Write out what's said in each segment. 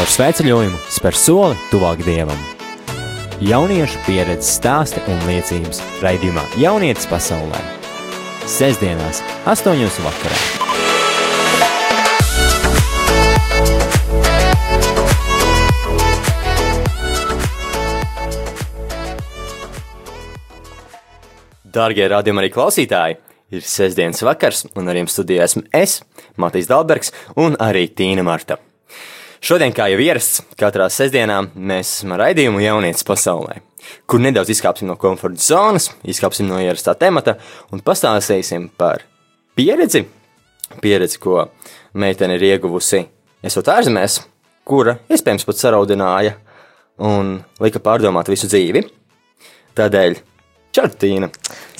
Caur sveceļojumu spēr soli tuvāk dievam. Jauniešu pieredzes stāsti un liecības raidījumā Jaunietis pasaulē. Sesdienās, 8. vakarā. Dārgie radījumi arī klausītāji! Ir sestdienas vakars, un ar jums studijā esmu es, Matīs Dalbergs, un arī Tīna Marta. Šodien, kā jau ierasts, katrā sestdienā mēs esam raidījumu jaunietis pasaulē, kur nedaudz izkāpsim no komforta zonas, izkāpsim no ierastā temata un pastāstīsim par pieredzi, pieredzi, ko meitene ir ieguvusi esot ārzemēs, kura iespējams pat saraudināja un lika pārdomāt visu dzīvi. Tādēļ Čau, Tīna!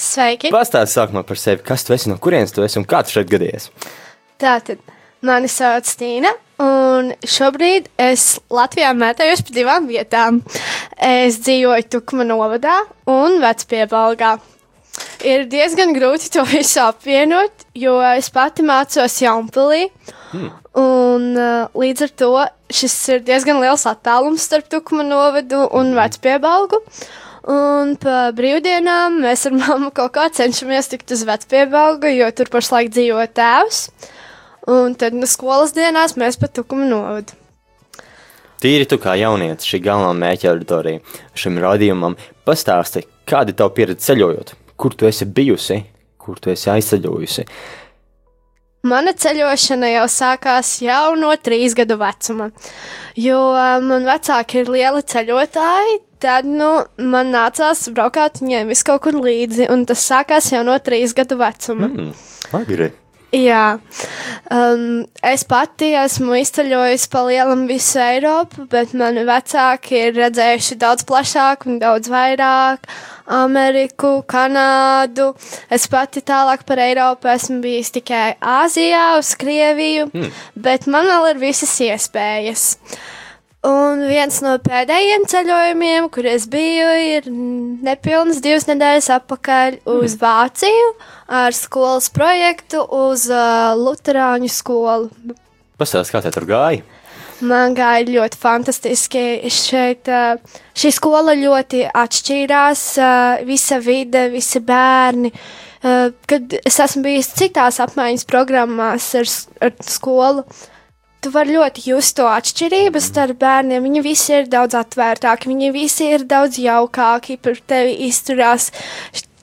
Sveiki! Pastāsti sākumā par sevi, kas tu esi, no kurienes tu esi un kā tu šeit gadies. Tātad, mani sauc Tīna, un šobrīd es Latvijā mētājos pa divām vietām. Es dzīvoju Tukuma novadā un Vecpiebalgā. Ir diezgan grūti to visu apvienot, jo es pati mācos Jaunpilī, hmm. un uh, līdz ar to šis ir diezgan liels attālums starp Tukuma novadu un Vecpiebalgu. Un pa brīvdienām mēs ar mammu kaut kā cenšamies tikt uz vecpiebalgu, jo tur pašlaik dzīvo tēvs. Un tad no skolas dienās mēs pa tukumu novadu. Tīri tu kā jaunietis, šī galvenā mērķa auditorija šim radījumam, pastāsti, kāda ir tava pieredze ceļojot, kur tu esi bijusi, kur tu esi aizceļojusi. Mana ceļošana jau sākās jau no trīs gadu vecuma, jo man vecāki ir lieli ceļotāji, tad nu, man nācās braukāt viņiem visu kaut kur līdzi, un tas sākās jau no trīs gadu vecuma. Mm, agri. Jā, um, es pati esmu izceļojusi pa lielam visu Eiropu, bet mani vecāki ir redzējuši daudz plašāk un daudz vairāk. Ameriku, Kanādu. Es pati tālāk par Eiropu esmu bijis tikai Āzijā, uz Krieviju, mm. bet man vēl ir visas iespējas. Uh, Un viens no pēdējiem ceļojumiem, kur es biju, ir nepilnas divas nedēļas atpakaļ uz mm. Vāciju ar skolas projektu uz uh, Lutāņu skolu. Pastāstiet, kā tur gāja? Man gāja ļoti fantastiski. Šeit uh, šī skola ļoti atšķīrās. Uh, visa vide, visi bērni. Uh, kad es esmu bijis citās apmaiņas programmās ar, ar skolu, uh, tu vari ļoti just to atšķirību starp bērniem. Viņi visi ir daudz atvērtāki, viņi visi ir daudz jaukāki par tevi izturās.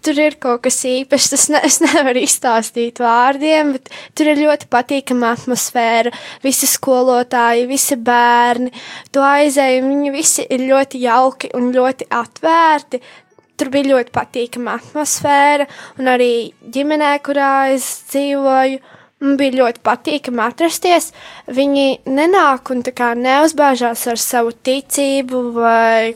Tur ir kaut kas īpašs, tas ne, es nevaru izstāstīt vārdiem, bet tur ir ļoti patīkama atmosfēra. Visi skolotāji, visi bērni, tu aizēji, viņi visi ir ļoti jauki un ļoti atvērti. Tur bija ļoti patīkama atmosfēra, un arī ģimenē, kurā es dzīvoju, bija ļoti patīkami atrasties. Viņi nenāk un neuzbāžās ar savu ticību, vai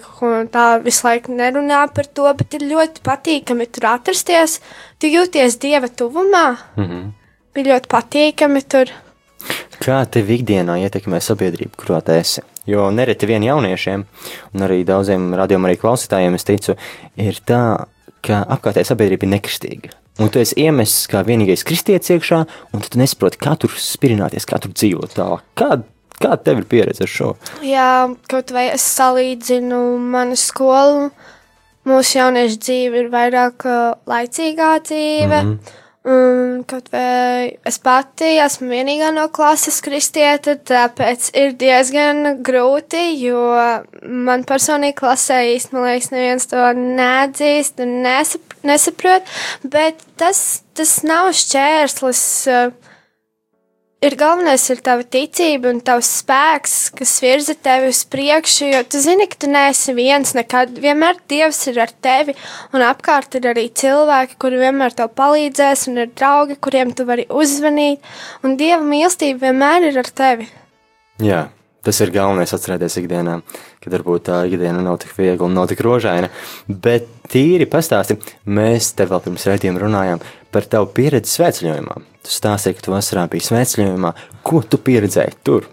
tā visu laiku nerunā par to, bet ir ļoti patīkami tur atrasties. Tu jūties dieva tuvumā. Mm -hmm. Bija ļoti patīkami tur. Kā tev ikdienā ietekmē sabiedrību, kurā tu esi? Jo nereti vien jauniešiem, un arī daudziem radiokamā klausītājiem, es ticu, ir tā, ka apkārtējā sabiedrība ir nekristīga. Un tu esi iemesis kā vienīgais kristietis iekšā, un tu nesaproti, kā tur spirināties, kā tur dzīvot tālāk. Kāda kā tev ir pieredze ar šo? Jā, kaut vai es salīdzinu manu skolu. Mūsu jauniešu dzīve ir vairāk uh, laicīgā dzīve. Mm -hmm. Un kaut vai es pati esmu vienīgā no klases kristieta, tāpēc ir diezgan grūti, jo man personīgi klasē liekas, neviens to neatzīst un nesap, nesaprot, bet tas, tas nav šķērslis. Uh, ir galvenais ir tava ticība un tavs spēks, kas virza tevi uz priekšu, jo tu zini, ka tu neesi viens nekad. Vienmēr Dievs ir ar tevi, un apkārt ir arī cilvēki, kuri vienmēr tev palīdzēs, un ir draugi, kuriem tu vari uzzvanīt, un Dieva mīlestība vienmēr ir ar tevi. Jā. Tas ir galvenais atcerēties ikdienā, kad varbūt tā ikdiena nav tik viegla un nav tik rožaina. Bet tīri pastāsti, mēs te vēl pirms raidījuma runājām par tavu pieredzi svētceļojumā. Tu stāstīji, ka tu vasarā biji svētceļojumā. Ko tu pieredzēji tur?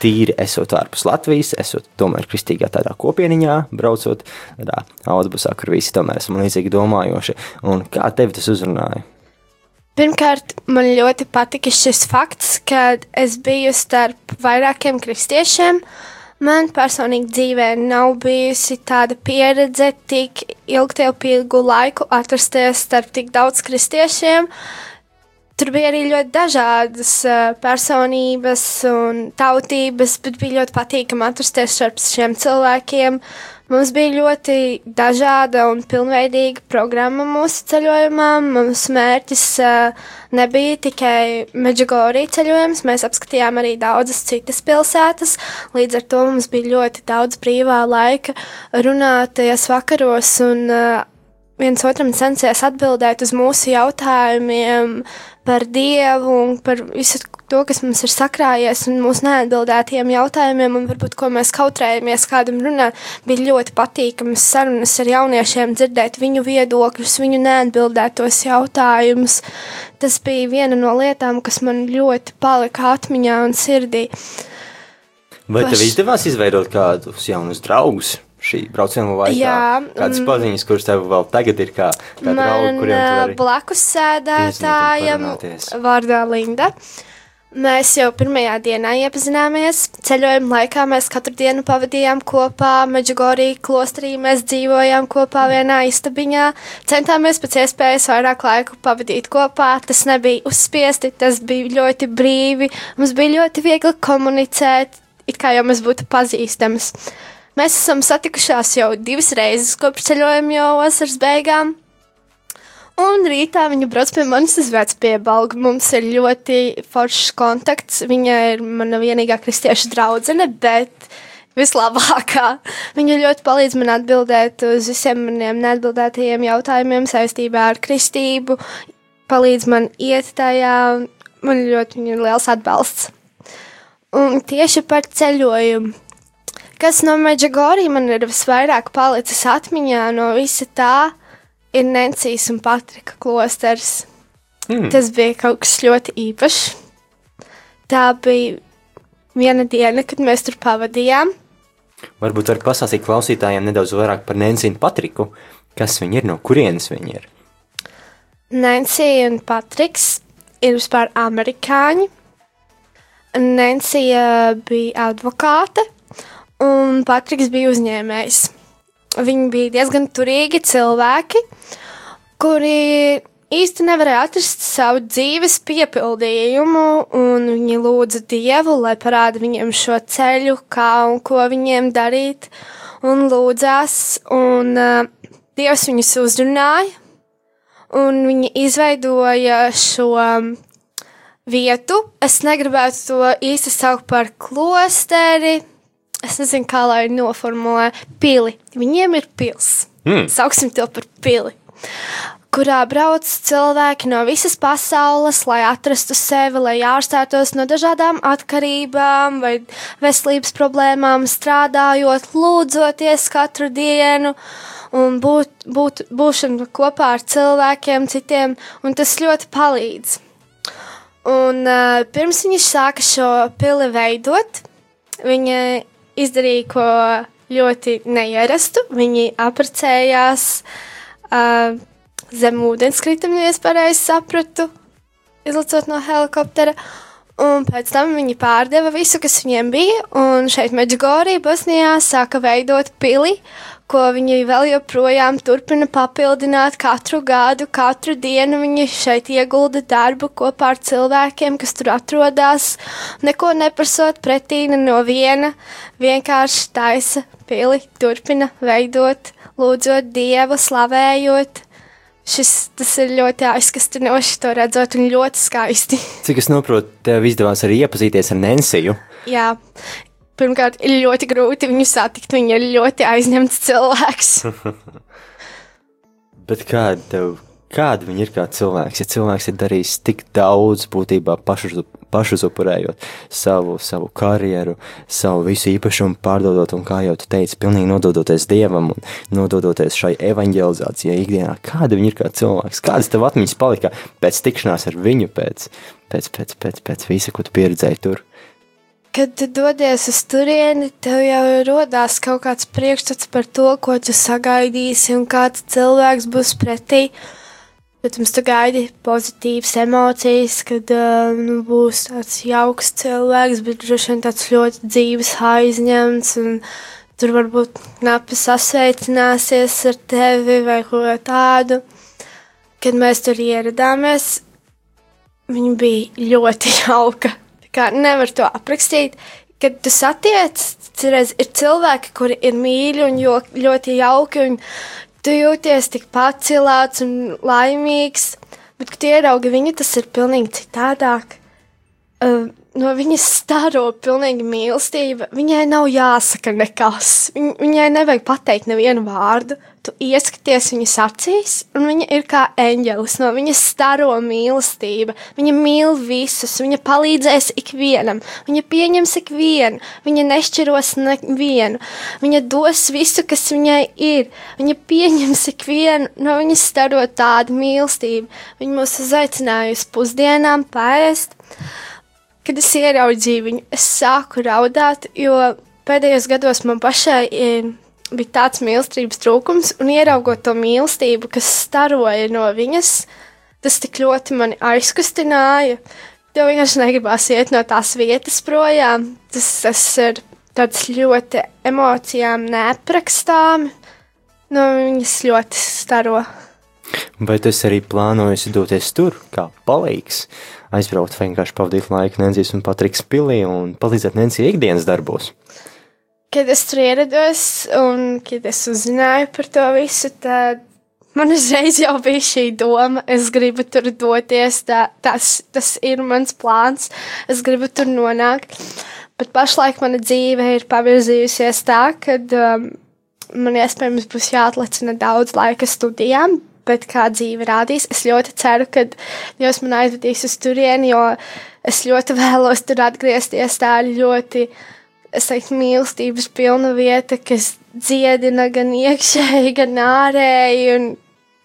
Tīri esot ārpus Latvijas, esot tomēr kristīgā tādā kopieniņā, braucot tādā autobusā, kur visi tomēr esam līdzīgi domājoši. Un kā tevi tas uzrunāja? Pirmkārt, man ļoti patika šis fakts, ka es biju starp vairākiem kristiešiem, Man personīgi dzīvē nav bijusi tāda pieredze tik ilgtermiņu laiku atrasties starp tik daudz kristiešiem. Tur bija arī ļoti dažādas uh, personības un tautības, bet bija ļoti patīkami atrasties starp šiem cilvēkiem. Mums bija ļoti dažāda un pilnveidīga programma mūsu ceļojumā. Mūsu mērķis uh, nebija tikai Meģigorija ceļojums, mēs apskatījām arī daudzas citas pilsētas. Līdz ar to mums bija ļoti daudz brīvā laika runāties vakaros un uh, viens otram censies atbildēt uz mūsu jautājumiem par Dievu un par visu to, kas mums ir sakrājies un mūsu neatbildētiem jautājumiem, un varbūt ko mēs kautrējamies kādam runāt. Bija ļoti patīkamas sarunas ar jauniešiem, dzirdēt viņu viedokļus, viņu neatbildētos jautājumus. Tas bija viena no lietām, kas man ļoti palika atmiņā un sirdī. Vai Paš- tev izdevās izveidot kādus jaunus draugus? Šī brauciena laikā Jā, kādas mm. paziņas, kuras tev vēl tagad ir kā, kā draugi, Man kuriem tu ā, vari blakus parunāties. vārdā Linda. Mēs jau pirmajā dienā iepazināmies. Ceļojuma laikā mēs katru dienu pavadījām kopā. Meģigorija klosterī mēs dzīvojām kopā vienā istabiņā. Centāmies pēc iespējas vairāk laiku pavadīt kopā. Tas nebija uzspiesti, tas bija ļoti brīvi. Mums bija ļoti viegli komunicēt, it kā jau mēs būtu pazīstamas. Mēs esam satikušās jau divas reizes kopš ceļojuma jau vasaras beigām. Un rītā viņa brauc pie manis uz vecpiebalgu. Mums ir ļoti foršs kontakts. Viņa ir mana vienīgā kristiešu draudzene, bet vislabākā. Viņa ļoti palīdz man atbildēt uz visiem maniem neatbildētajiem jautājumiem saistībā ar kristību, palīdz man iet tajā. Man ļoti viņa ir liels atbalsts. Un tieši par ceļojumu. Kas no Meģigorija man ir visvairāk palicis atmiņā no visa tā, ir Nencijas un Patrika klosters. Mm. Tas bija kaut kas ļoti īpašs. Tā bija viena diena, kad mēs tur pavadījām. Varbūt var pastāstīt klausītājiem nedaudz vairāk par Nensiju un Patriku. Kas viņi ir, no kurienes viņi ir? Nencija un Patriks ir vispār amerikāņi. Nencija bija advokāte, un Patriks bija uzņēmējs. Viņi bija diezgan turīgi cilvēki, kuri īsti nevarēja atrast savu dzīves piepildījumu, un viņi lūdza Dievu, lai parāda viņiem šo ceļu, kā un ko viņiem darīt, un lūdzās, un uh, Dievs viņus uzrunāja, un viņi izveidoja šo vietu. Es negribētu to īsti saukt par klosteri. Es nezinu, kā lai noformulē pili. Viņiem ir pils. Mm. Sauksim to par pili. Kurā brauc cilvēki no visas pasaules, lai atrastu sevi, lai ārstētos no dažādām atkarībām vai veselības problēmām, strādājot, lūdzoties katru dienu un būt, būt, būšana kopā ar cilvēkiem, citiem, un tas ļoti palīdz. Un uh, pirms viņi sāka šo pili veidot, viņi izdarīja ko ļoti neierastu. Viņi apprecējās uh, zem ūdenskrituma, ja es pareizi sapratu, izlicot no helikoptera. Un pēc tam viņi pārdeva visu, kas viņiem bija, un šeit Meģigorija, Bosnijā, sāka veidot pili, ko viņi vēl joprojām turpina papildināt katru gadu, katru dienu. Viņi šeit iegulda darbu kopā ar cilvēkiem, kas tur atrodas, neko neprasot pretī ne no viena, vienkārši taisa pili, turpina veidot, lūdzot Dievu, slavējot. Šis, tas ir ļoti aizkastinoši, to redzot, un ļoti skaisti. Cik es saprotu, tev izdevās arī iepazīties ar Nensiju. Jā, pirmkārt, ir ļoti grūti viņu satikt. Viņa ir ļoti aizņemts cilvēks. Bet kāda tev, kāda viņa ir kā cilvēks? Ja cilvēks ir darījis tik daudz, būtībā pašu, pašuzupurējot savu, savu karjeru, savu visu īpašumu pārdodot, un kā jau tu teici, pilnīgi nododoties dievam un nododoties šai evanģelizācijai ikdienā, kāda viņa ir kā cilvēks? Kādas tev atmiņas palika pēc tikšanās ar viņu, pēc, pēc, pēc, pēc, pēc visa, ko tu pieredzēji tur? Kad tu dodies uz turieni, tev jau rodās kaut kāds priekšstats par to, ko tu sagaidīsi un kāds cilvēks būs pretī. Protams, tu gaidi pozitīvas emocijas, kad uh, nu, būs tāds jauks cilvēks, bet droši vien tāds ļoti dzīves aizņemts. Tur varbūt knapi sasveicināsies ar tevi vai ko tādu. Kad mēs tur ieradāmies, viņa bija ļoti jauka. Kā nevar to aprakstīt. Kad tu satiec, cerēs, ir cilvēki, kuri ir mīļi un ļoti jauki, un tu jūties tik pacelāts un laimīgs, bet, kad ieraugi viņu, tas ir pilnīgi citādāk. Uh, no viņas staro pilnīgi mīlestība. Viņai nav jāsaka nekas. Viņ, viņai nevajag pateikt nevienu vārdu tu ieskaties viņas acīs, un viņa ir kā eņģelis, no viņas staro mīlestība. Viņa mīl visus, viņa palīdzēs ikvienam, viņa pieņems ikvienu, viņa nešķiros nevienu, viņa dos visu, kas viņai ir, viņa pieņems ikvienu, no viņas staro tādu mīlestību. Viņa mūs uzaicināja uz pusdienām paēst. Kad es ieraudzīju viņu, es sāku raudāt, jo pēdējos gados man pašai ir bija tāds mīlestības trūkums, un ieraugot to mīlestību, kas staroja no viņas, tas tik ļoti mani aizkustināja. Tev vienkārši negribās iet no tās vietas projām. Tas, tas ir tāds ļoti emocijām neaprakstāmi. No viņas ļoti staro. Vai tas arī plānojas doties tur, kā palīgs, aizbraukt vienkārši pavadīt laiku Nensijas un Patriks pilī un palīdzēt Nensijai ikdienas darbos? kad es tur ierados un kad es uzzināju par to visu, tad man uzreiz jau bija šī doma, es gribu tur doties, tā, tas, tas ir mans plāns, es gribu tur nonākt. Bet pašlaik mana dzīve ir pavirzījusies tā, ka um, man iespējams būs jāatlicina daudz laika studijām, bet kā dzīve rādīs, es ļoti ceru, ka Dievs man aizvedīs uz turieni, jo es ļoti vēlos tur atgriezties tā ļoti uh, es teiktu, mīlestības pilna vieta, kas dziedina gan iekšēji, gan ārēji,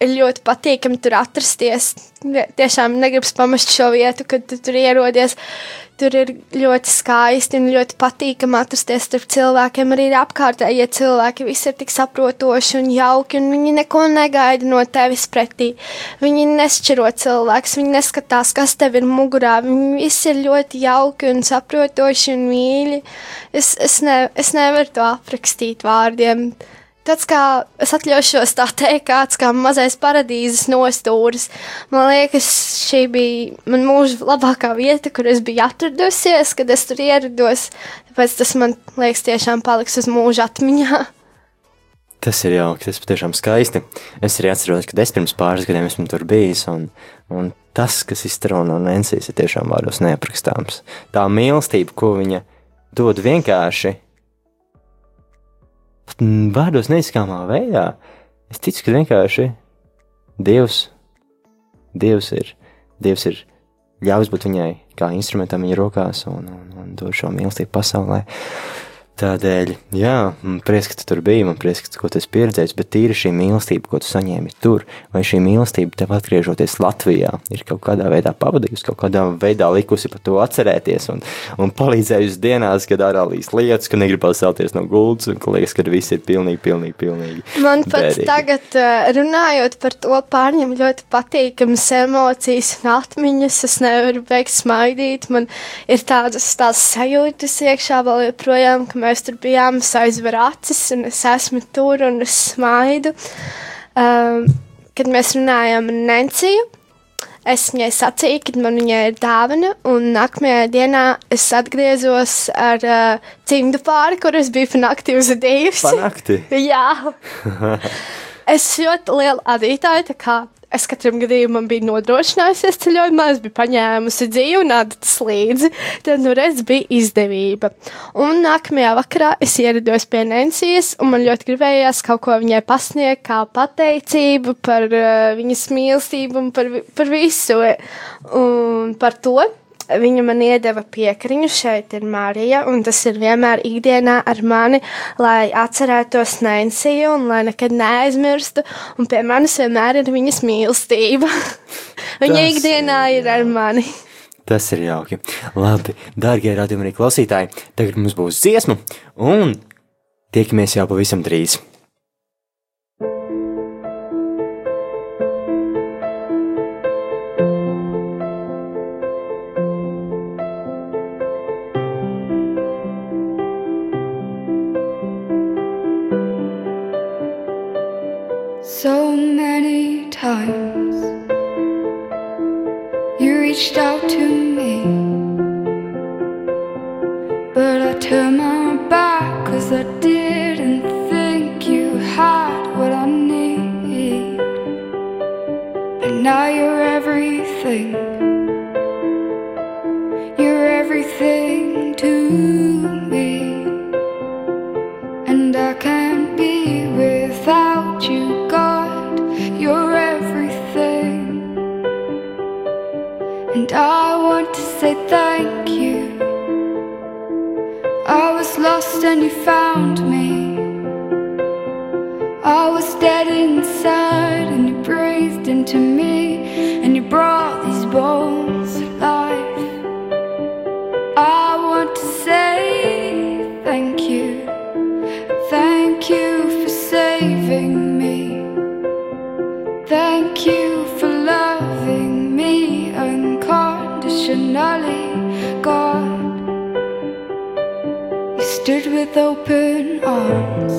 ir ļoti patīkami tur atrasties. Tiešām negribas pamest šo vietu, kad tu tur ierodies. Tur ir ļoti skaisti un ļoti patīkami atrasties starp cilvēkiem. Arī apkārtējie cilvēki. Visi ir tik saprotoši un jauki, un viņi neko negaida no tevis pretī. Viņi nešķiro cilvēkus, viņi neskatās, kas tev ir mugurā. Viņi visi ir ļoti jauki un saprotoši un mīļi. Es, es, ne, es nevaru to aprakstīt vārdiem. Tāds kā es atļaušos tā teikt, kāds kā mazais paradīzes nostūris. Man liekas, šī bija man mūža labākā vieta, kur es biju atradusies, kad es tur ierados. Tāpēc tas man liekas, tiešām paliks uz mūža atmiņā. Tas ir jauki, tas patiešām skaisti. Es arī atceros, ka es pirms pāris gadiem esmu tur bijis, un, un tas, kas izstrādā no Nensijas, ir tiešām vārdos neaprakstāms. Tā mīlestība, ko viņa dod vienkārši pat vārdos neizskāmā veidā. Es ticu, ka vienkārši Dievs, Dievs ir, Dievs ir ļāvis būt viņai kā instrumentam viņa rokās un, un, un dod šo mīlestību pasaulē. Tādēļ, jā, man prieks, ka tu tur biji, man prieks, ka tu esi pieredzējis, bet tīri šī mīlestība, ko tu saņēmi tur, vai šī mīlestība tev atgriežoties Latvijā, ir kaut kādā veidā pavadījusi, kaut kādā veidā likusi par to atcerēties un, un palīdzējusi dienās, kad ārā līs lietas, ka negribas celties no gultas un ka liekas, ka viss ir pilnīgi, pilnīgi, pilnīgi. Man bērīgi. tagad, runājot par to, pārņem ļoti patīkamas emocijas un atmiņas, es nevaru beigt smaidīt, man ir tādas tās sajūtas iekšā vēl joprojām, ka mēs tur bijām, es aizveru acis, un es esmu tur, un es smaidu. Um, kad mēs runājām ar Nenciju, es viņai sacīju, ka man viņai ir dāvana, un nākamajā dienā es atgriezos ar uh, cimdu pāri, kur es biju pa nakti uzadījusi. Pa nakti? Jā. es ļoti lielu adītāju, tā kā es katram gadījumam biju nodrošinājusies ceļojumā, es biju paņēmusi dzīvu un adatas līdzi, tad nu redz bija izdevība. Un nākamajā vakarā es ierados pie Nensijas, un man ļoti gribējās kaut ko viņai pasniegt, kā pateicību par uh, viņas mīlestību un par, par visu. Un par to viņa man iedeva piekriņu, šeit ir Marija, un tas ir vienmēr ikdienā ar mani, lai atcerētos Nensiju un lai nekad neaizmirstu, un pie manis vienmēr ir viņas mīlestība. viņa tas ikdienā ir, ir ar mani. Tas ir jauki. Labi, dārgie radījumi arī klausītāji, tagad mums būs dziesma, un tiekamies jau pavisam drīz. With open arms,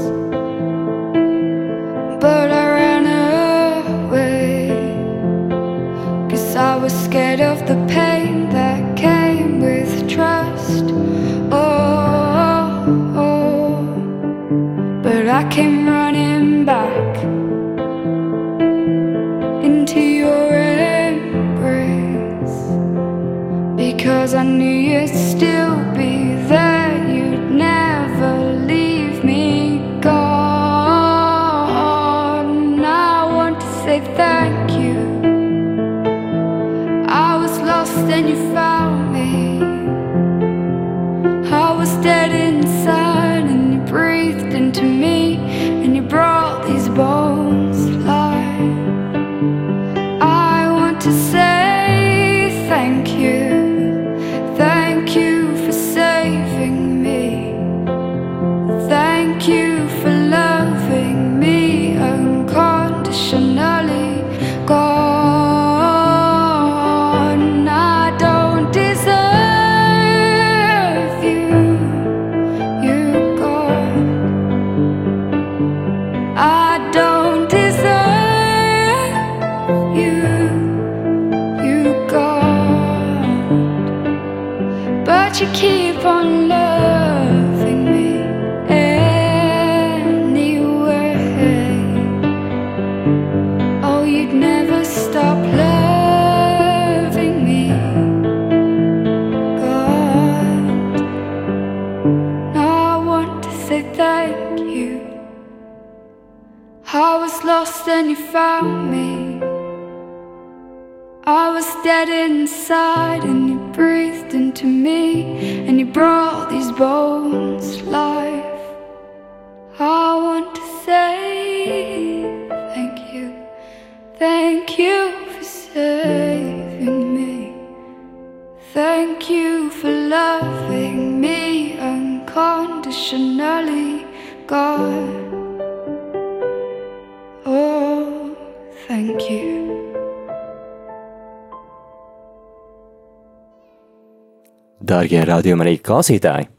Dārgie radījuma arī klausītāji,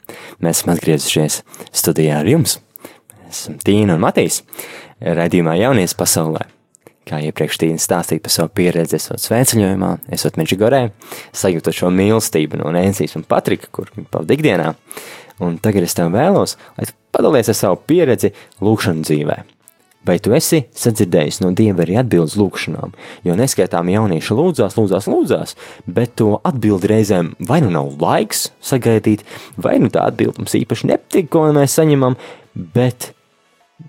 mēs esam atgriezušies studijā ar jums. Mēs esam Tīna un Matīs, radījumā jaunies pasaulē. Kā iepriekš Tīna stāstīja par savu pieredzi, esot svētceļojumā, esot Meģigorē, sajūtot šo mīlestību no Nēncijas un Patrika, kur pavada ikdienā. Un tagad es tev vēlos, lai padalies ar savu pieredzi lūkšanu dzīvē. Vai tu esi sadzirdējis no Dieva arī atbildes lūgšanām? Jo neskaitām jaunieši lūdzās, lūdzās, lūdzās, bet to atbildi reizēm vai nu nav laiks sagaidīt, vai nu tā atbilde mums īpaši nepatīk, ko mēs saņemam, bet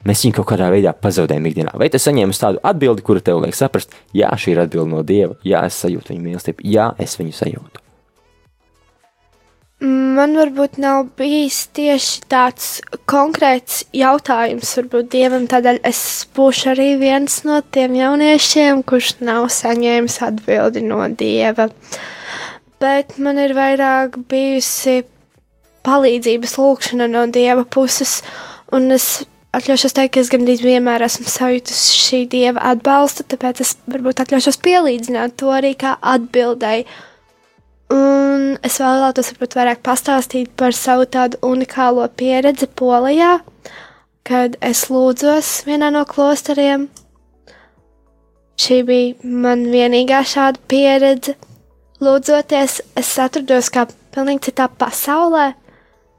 mēs viņu kaut kādā veidā pazaudējam ikdienā. Vai tu saņēmi tādu atbildi, kura tev liek saprast, jā, šī ir atbilde no Dieva, jā, es sajūtu viņu mīlestību, jā, es viņu sajūtu. Man varbūt nav bijis tieši tāds konkrēts jautājums, varbūt dievam, tādēļ es būšu arī viens no tiem jauniešiem, kurš nav saņēmis atbildi no dieva. Bet man ir vairāk bijusi palīdzības lūkšana no dieva puses, un es atļaušos teikt, ka es gandrīz vienmēr esmu sajūtusi šī dieva atbalstu, tāpēc es varbūt atļaušos pielīdzināt to arī kā atbildēji. Un es vēlētos varbūt vairāk pastāstīt par savu tādu unikālo pieredzi Polijā, kad es lūdzos vienā no klosteriem. Šī bija man vienīgā šāda pieredze. Lūdzoties, es atrados kā pilnīgi citā pasaulē.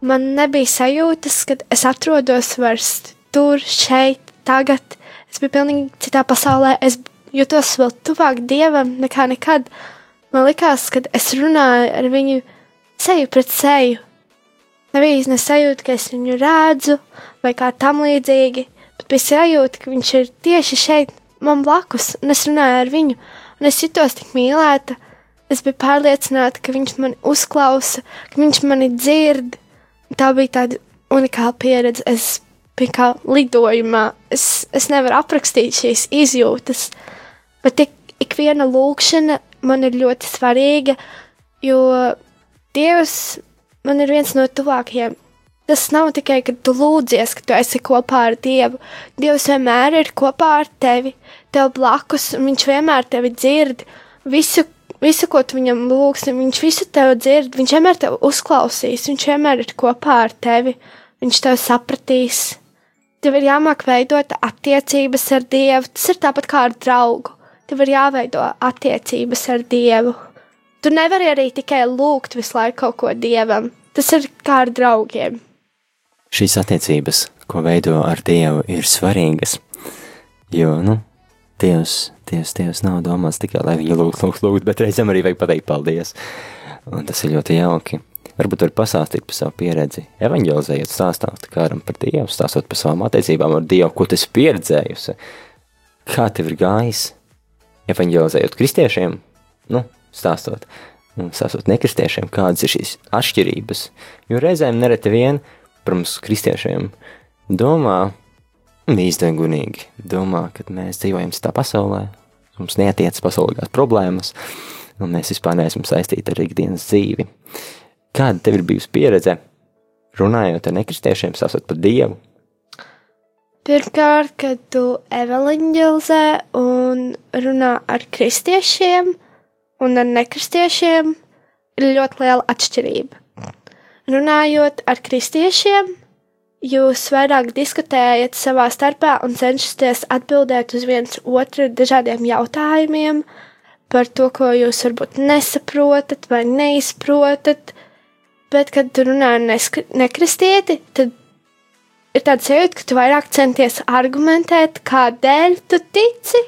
man nebija sajūtas, ka es atrodos vairs tur, šeit, tagad. Es biju pilnīgi citā pasaulē. Es jutos vēl tuvāk dievam nekā nekad. Man likās, ka es runāju ar viņu seju pret seju. Nebija ne sajūta, ka es viņu redzu vai kā tam līdzīgi, bet bija sajūta, ka viņš ir tieši šeit, man blakus, un es runāju ar viņu, un es jutos tik mīlēta. Es biju pārliecināta, ka viņš mani uzklausa, ka viņš mani dzird. Tā bija tāda unikāla pieredze. Es biju kā lidojumā. Es, es nevaru aprakstīt šīs izjūtas, bet ik, ik viena lūkšana man ir ļoti svarīga, jo Dievs man ir viens no tuvākajiem. Tas nav tikai, ka tu lūdzies, ka tu esi kopā ar Dievu. Dievs vienmēr ir kopā ar tevi, tev blakus, un Viņš vienmēr tevi dzird. Visu, visu ko tu viņam lūgsi, Viņš visu tev dzird, Viņš vienmēr tevi uzklausīs, Viņš vienmēr ir kopā ar tevi, Viņš tev sapratīs. Tev ir jāmāk veidot attiecības ar Dievu. Tas ir tāpat kā ar draugu. Tev ir jāveido attiecības ar Dievu. Tu nevari arī tikai lūgt visu laiku kaut ko Dievam. Tas ir kā ar draugiem. Šīs attiecības, ko veido ar Dievu, ir svarīgas. Jo, nu, Dievs, Dievs, Dievs nav domāts tikai, lai viņu lūgtu, lūgtu, lūgtu, bet reizēm arī vajag pateikt paldies. Un tas ir ļoti jauki. Varbūt var pastāstīt par savu pieredzi. Evangelizējot, stāstāt kādam par Dievu, stāstot par savām attiecībām ar Dievu, ko esi pieredzējusi. Kā tev ir gājis? Evangelizējot kristiešiem, nu, stāstot, un stāstot nekristiešiem, kādas ir šīs atšķirības. Jo reizēm nereti vien, protams, kristiešiem domā, īstengunīgi domā, ka mēs dzīvojam citā pasaulē, mums neatiecas pasaulīgās problēmas, un mēs vispār neesam saistīti ar ikdienas dzīvi. Kāda tev ir bijusi pieredze runājot ar nekristiešiem, sasot par Dievu? Pirmkārt, kad tu evanģelizē un runā ar kristiešiem un ar nekristiešiem, ir ļoti liela atšķirība. Runājot ar kristiešiem, jūs vairāk diskutējat savā starpā un cenšaties atbildēt uz viens otru dažādiem jautājumiem par to, ko jūs varbūt nesaprotat vai neizprotat. Bet, kad tu runā ar nekristieti, tad ir tāds sajūta, ka tu vairāk centies argumentēt, kādēļ tu tici,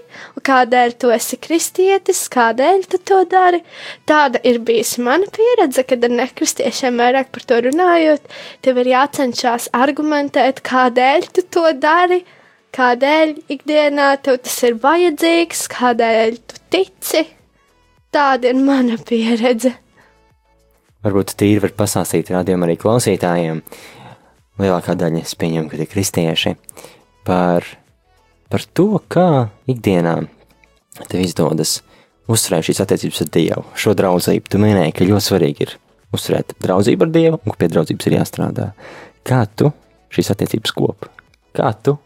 kādēļ tu esi kristietis, kādēļ tu to dari. Tāda ir bijusi mana pieredze, kad ar nekristiešiem vairāk par to runājot, tev ir jācenšas argumentēt, kādēļ tu to dari, kādēļ ikdienā tev tas ir vajadzīgs, kādēļ tu tici. Tāda ir mana pieredze. Varbūt tīri var pasāstīt rādījumam arī klausītājiem, lielākā daļa, es pieņemu, ka ir kristieši, par, par to, kā ikdienā tev izdodas uzturēt šīs attiecības ar Dievu, šo draudzību. Tu minēji, ka ļoti svarīgi ir uzturēt draudzību ar Dievu, un ka pie draudzības ir jāstrādā. Kā tu šīs attiecības kopi? Kā tu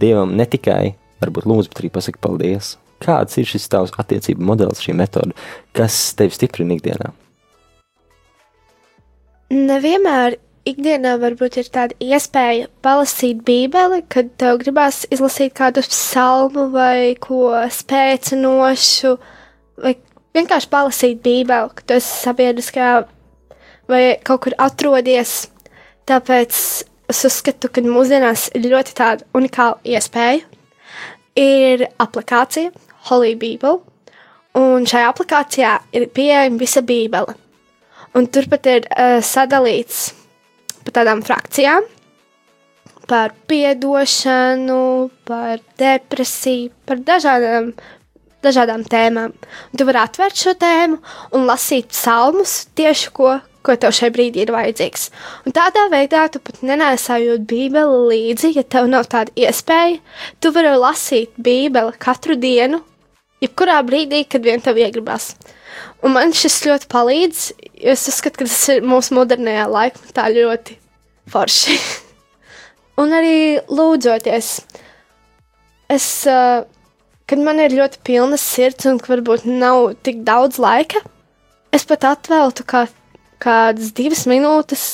Dievam ne tikai varbūt lūdzu, bet arī pasaki paldies? Kāds ir šis tavs attiecību modelis, šī metode, kas tevi stiprina ikdienā? Nevienmēr ikdienā varbūt ir tāda iespēja palasīt Bībeli, kad tev gribās izlasīt kādu psalmu vai ko spēcinošu, vai vienkārši palasīt Bībeli, kad tu esi sabiedriskajā vai kaut kur atrodies. Tāpēc es uzskatu, ka mūsdienās ir ļoti tāda unikāla iespēja. Ir aplikācija Holy Bible, un šajā aplikācijā ir pieejama visa Bībele. Un turpat ir uh, sadalīts par tādām frakcijām, par piedošanu, par depresiju, par dažādām, dažādām tēmām. Un tu vari atvērt šo tēmu un lasīt psalmus tieši ko, ko tev šajā brīdī ir vajadzīgs. Un tādā veidā tu pat nenesājot Bībeli līdzi, ja tev nav tāda iespēja. Tu vari lasīt Bībeli katru dienu, jebkurā brīdī, kad vien tev iegribas. Un man šis ļoti palīdz, jo es uzskatu, ka tas ir mūsu modernajā laikmetā ļoti forši. un arī lūdzoties, es, uh, kad man ir ļoti pilna sirds un varbūt nav tik daudz laika, es pat atveltu kā, kādas divas minūtes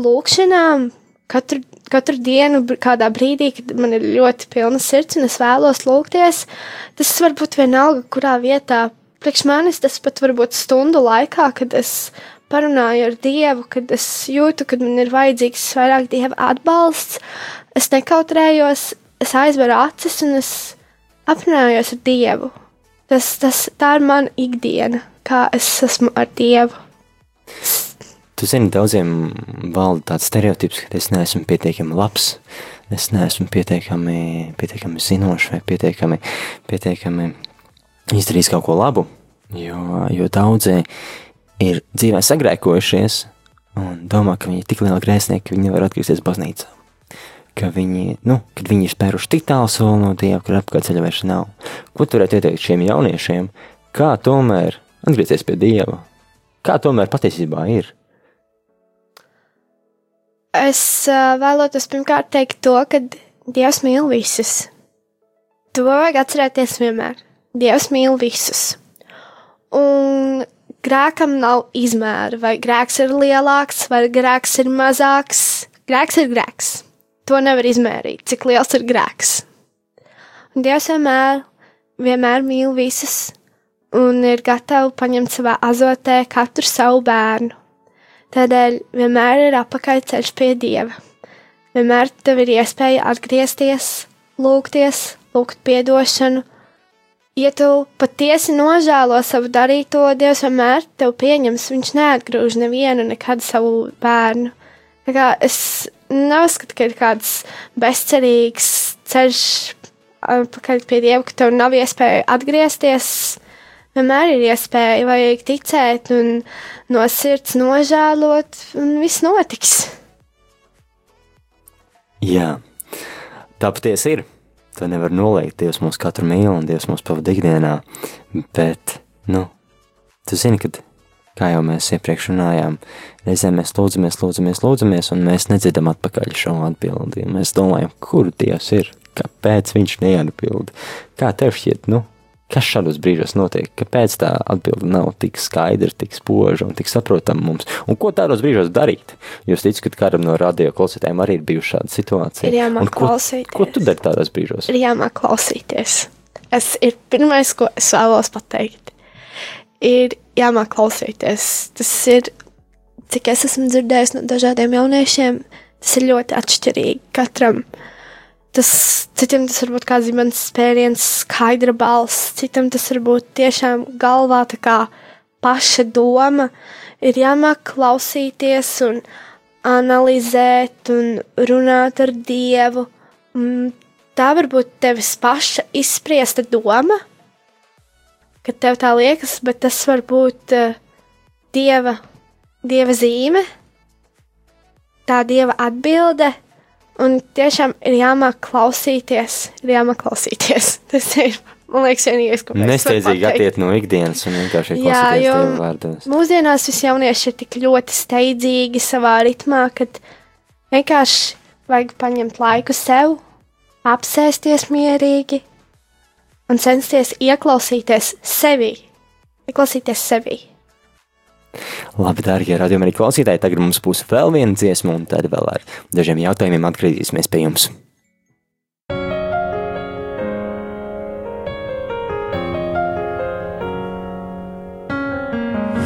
lūkšanām katru, katru dienu, kādā brīdī, kad man ir ļoti pilna sirds un es vēlos lūgties. Tas var būt vienalga, kurā vietā priekš manis tas pat var būt stundu laikā, kad es parunāju ar Dievu, kad es jūtu, ka man ir vajadzīgs vairāk Dieva atbalsts, es nekautrējos, es aizveru acis un es aprunājos ar Dievu. Tas, tas, tā ir mana ikdiena, kā es esmu ar Dievu. Tu zini, daudziem valda tāds stereotips, ka es neesmu pietiekami labs, es neesmu pietiekami, pietiekami zinošs vai pietiekami, pietiekami izdarījis kaut ko labu, jo, jo daudzi ir dzīvē sagrēkojušies un domā, ka viņi ir tik lieli grēsnieki, ka viņi nevar atgriezties baznīcā. Ka viņi, nu, kad viņi ir spēruši tik tālu soli no Dieva, kur apkārt ceļa vairs nav. Ko tu varētu ieteikt šiem jauniešiem? Kā tomēr atgriezties pie Dieva? Kā tomēr patiesībā ir? Es uh, vēlētos pirmkārt teikt to, ka Dievs mīl visus. To vajag atcerēties vienmēr. Dievs mīl visus. Un grēkam nav izmēra, vai grēks ir lielāks, vai grēks ir mazāks. Grēks ir grēks. To nevar izmērīt, cik liels ir grēks. Un Dievs vienmēr, vienmēr mīl visus un ir gatavs paņemt savā azotē katru savu bērnu. Tādēļ vienmēr ir apakaļceļš pie Dieva. Vienmēr tev ir iespēja atgriezties, lūgties, lūgt atdošanu. Ja tu patiesi nožēlo savu darīto, Dievs vienmēr tev pieņems. Viņš neatgrūž nevienu nekad savu bērnu. Tā kā es neuzskatu, ka ir kāds bezcerīgs ceļš atpakaļ pie Dieva, ka tev nav iespēja atgriezties vienmēr ir iespēja, vajag ticēt un no sirds nožēlot, un viss notiks. Jā, tā patiesi ir. To nevar noliegt. Dievs mūs katru mīl un Dievs mūs pavada ikdienā. Bet, nu, tu zini, kad, kā jau mēs iepriekš runājām, reizē mēs lūdzamies, lūdzamies, lūdzamies, un mēs nedzirdam atpakaļ šo atbildi. Mēs domājam, kur Dievs ir, kāpēc viņš neatbild. Kā tev šķiet, nu, Kas šādos brīžos notiek? Kāpēc tā atbilde nav tik skaidra, tik spoža un tik saprotama mums? Un ko tādos brīžos darīt? Jo es ticu, ka kādam no radio klausītājiem arī ir bijusi šāda situācija. Ir jāmāk ko, klausīties. Ko tu dari tādos brīžos? Ir jāmāk klausīties. Tas ir pirmais, ko es vēlos pateikt. Ir jāmāk klausīties. Tas ir, cik es esmu dzirdējis no dažādiem jauniešiem, tas ir ļoti atšķirīgi katram. Uh, Tas citam tas var būt kā zibens spēriens, skaidra balss, citam tas var būt tiešām galvā tā kā paša doma. Ir jāmāk klausīties un analizēt un runāt ar Dievu. Tā var būt tevis paša izspriesta doma, ka tev tā liekas, bet tas var būt uh, Dieva, dieva zīme, tā Dieva atbilde Un tiešām ir jāmāk klausīties, ir jāmāk klausīties. Tas ir, man liekas, vienīgais, ko mēs Nesteidzīgi attiekt no ikdienas un vienkārši klausīties Dieva vārdos. Mūsdienās visi jaunieši ir tik ļoti steidzīgi savā ritmā, kad vienkārši vajag paņemt laiku sev, apsēsties mierīgi un censties ieklausīties sevi, ieklausīties sevi. Labi, darbie arī klausītāji, tagad mums būs vēl viena dziesma, un tad vēl ar dažiem jautājumiem atgriezīsimies pie jums.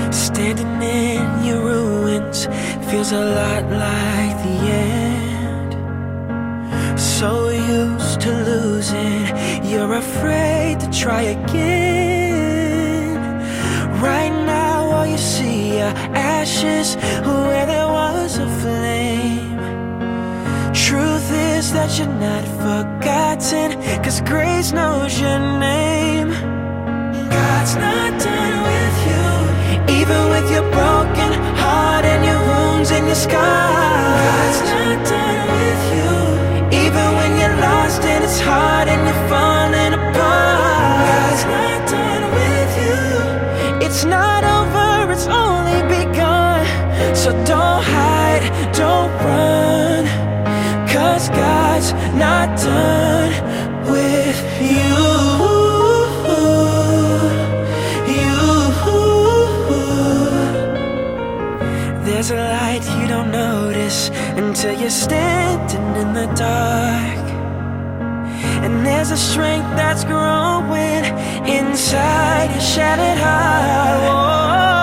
Standing in your ruins feels a lot like the end. So used to losing, you're afraid to try again. Ashes where there was a flame. Truth is that you're not forgotten, cause grace knows your name. God's not done with you, even with your broken heart and your wounds and your scars. God's not done with you, even when you're lost and it's hard and you're falling apart. God's not done with you, it's not So don't hide, don't run, cause God's not done with you. You. There's a light you don't notice until you're standing in the dark. And there's a strength that's growing inside your shattered heart.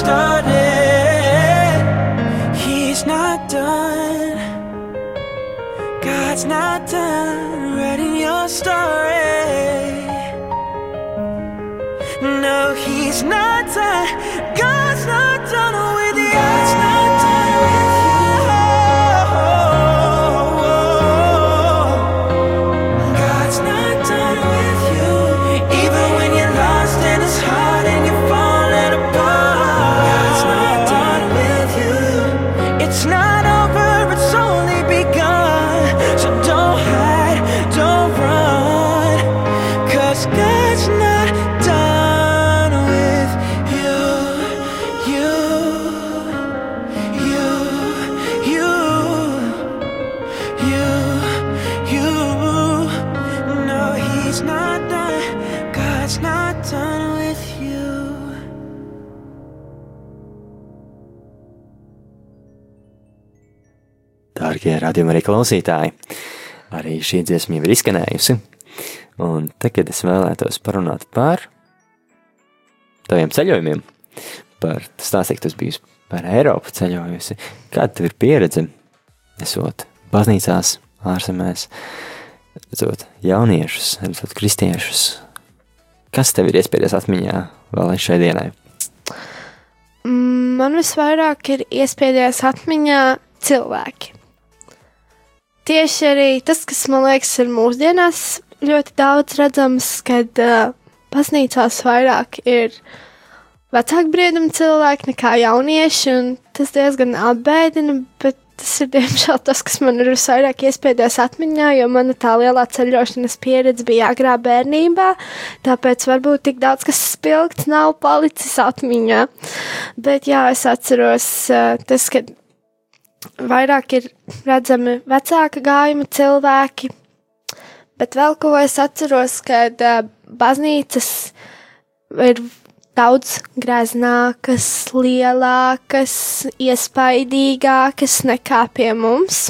Started. He's not done. God's not done writing your story. No, he's not done. God's not done Dārgie radījumi arī klausītāji, arī šī dziesma ir izskanējusi. Un tagad es vēlētos parunāt par taviem ceļojumiem, par stāstīt, kas bijis par Eiropu ceļojusi. Kāda tev ir pieredze, esot baznīcās, ārzemēs, redzot jauniešus, redzot kristiešus? Kas tev ir iespējas atmiņā vēl līdz šai dienai? Mm, Man visvairāk ir iespējas atmiņā cilvēki. Tieši arī tas, kas man liekas, ir mūsdienās ļoti daudz redzams, kad uh, baznīcās vairāk ir vecāku briedumu cilvēki nekā jaunieši, un tas diezgan apbēdina, bet tas ir diemžēl tas, kas man ir visvairāk iespējas atmiņā, jo mana tā lielā ceļošanas pieredze bija agrā bērnībā, tāpēc varbūt tik daudz kas spilgts nav palicis atmiņā. Bet jā, es atceros uh, tas, ka vairāk ir redzami vecāka gājuma cilvēki, bet vēl ko es atceros, kad baznīcas ir daudz greznākas, lielākas, iespaidīgākas nekā pie mums.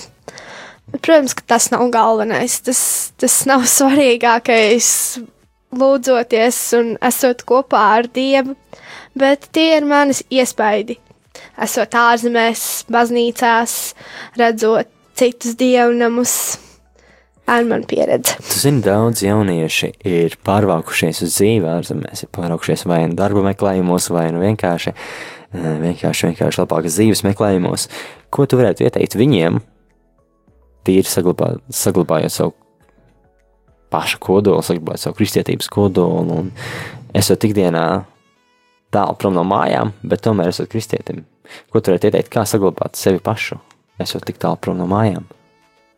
Bet, protams, ka tas nav galvenais. Tas, tas nav svarīgākais, lūdzoties un esot kopā ar Dievu, bet tie ir manis iespaidi. Esot ārzemēs, baznīcās, redzot citus dievnamus, ar manu pieredzi. Tu zini, daudz jaunieši ir pārvākušies uz dzīvi ārzemēs, ir pārvākušies vai nu darba meklējumos, vai nu vienkārši, eh, vienkārši, vienkārši labākas dzīves meklējumos. Ko tu varētu ieteikt viņiem, tīri saglabā, saglabājot savu pašu kodolu, saglabājot savu kristietības kodolu un esot ikdienā tālu prom no mājām, bet tomēr esot kristietim? Ko tu varētu ieteikt, kā saglabāt sevi pašu, esot tik tālu prom no mājām?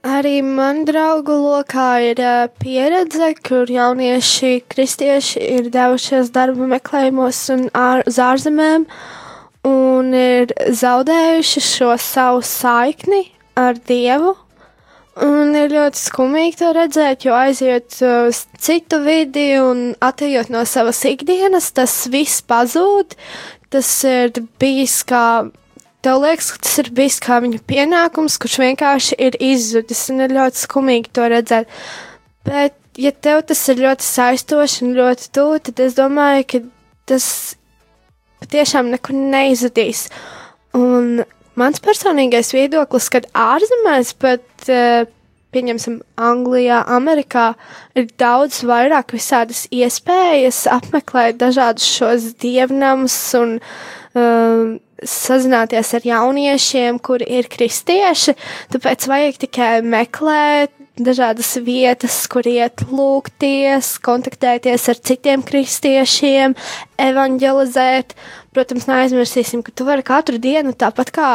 Arī man draugu lokā ir pieredze, kur jaunieši kristieši ir devušies darba meklējumos un ār, uz ārzemēm un ir zaudējuši šo savu saikni ar Dievu. Un ir ļoti skumīgi to redzēt, jo aiziet uz citu vidi un atejot no savas ikdienas, tas viss pazūd. Tas ir bijis kā Tev liekas, ka tas ir bijis kā viņa pienākums, kurš vienkārši ir izzudis, un ir ļoti skumīgi to redzēt. Bet, ja tev tas ir ļoti saistoši un ļoti tuvu, tad es domāju, ka tas patiešām nekur neizudīs. Un mans personīgais viedoklis, kad ārzemēs pat, eh, pieņemsim, Anglijā, Amerikā, ir daudz vairāk visādas iespējas apmeklēt dažādus šos dievnamus un um, sazināties ar jauniešiem, kuri ir kristieši, tāpēc vajag tikai meklēt dažādas vietas, kur iet lūgties, kontaktēties ar citiem kristiešiem, evanģelizēt. Protams, neaizmirsīsim, ka tu vari katru dienu tāpat kā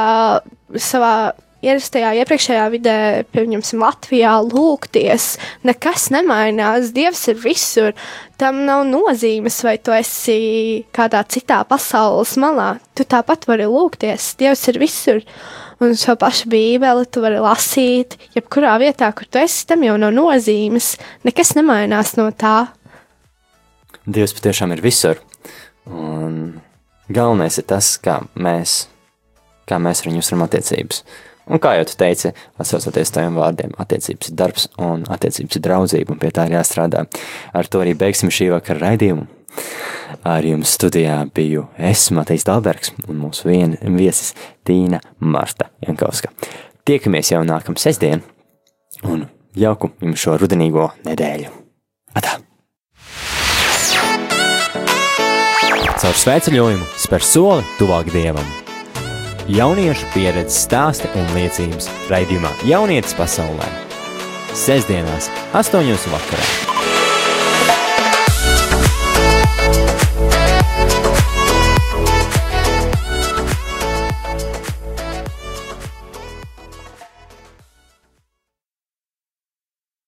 savā ierastajā, iepriekšējā vidē, pieņemsim, Latvijā, lūgties, nekas nemainās. Dievs ir visur. Tam nav nozīmes, vai tu esi kādā citā pasaules malā. Tu tāpat vari lūgties. Dievs ir visur. Un šo pašu bībeli tu vari lasīt, jebkurā vietā, kur tu esi, tam jau nav nozīmes. Nekas nemainās no tā. Dievs patiešām ir visur. Un galvenais ir tas, kā mēs, kā mēs ar viņu uzturam attiecības. Un kā jau tu teici, atsaucoties tajiem vārdiem, attiecības ir darbs un attiecības ir draudzība, un pie tā ir jāstrādā. Ar to arī beigsim šī vakara raidījumu. Ar jums studijā biju es, Matejs Dalbergs, un mūsu vien, viesis Tīna Marta Jankovska. Tiekamies jau nākamā sestdien, un jauku jums šo rudenīgo nedēļu. Atā! Caur svētceļojumu spēr soli tuvāk dievam. Jauniešu pieredzes stāsti un liecības raidījumā Jaunietis pasaulē. Sestdienās, 8.00 vakarā.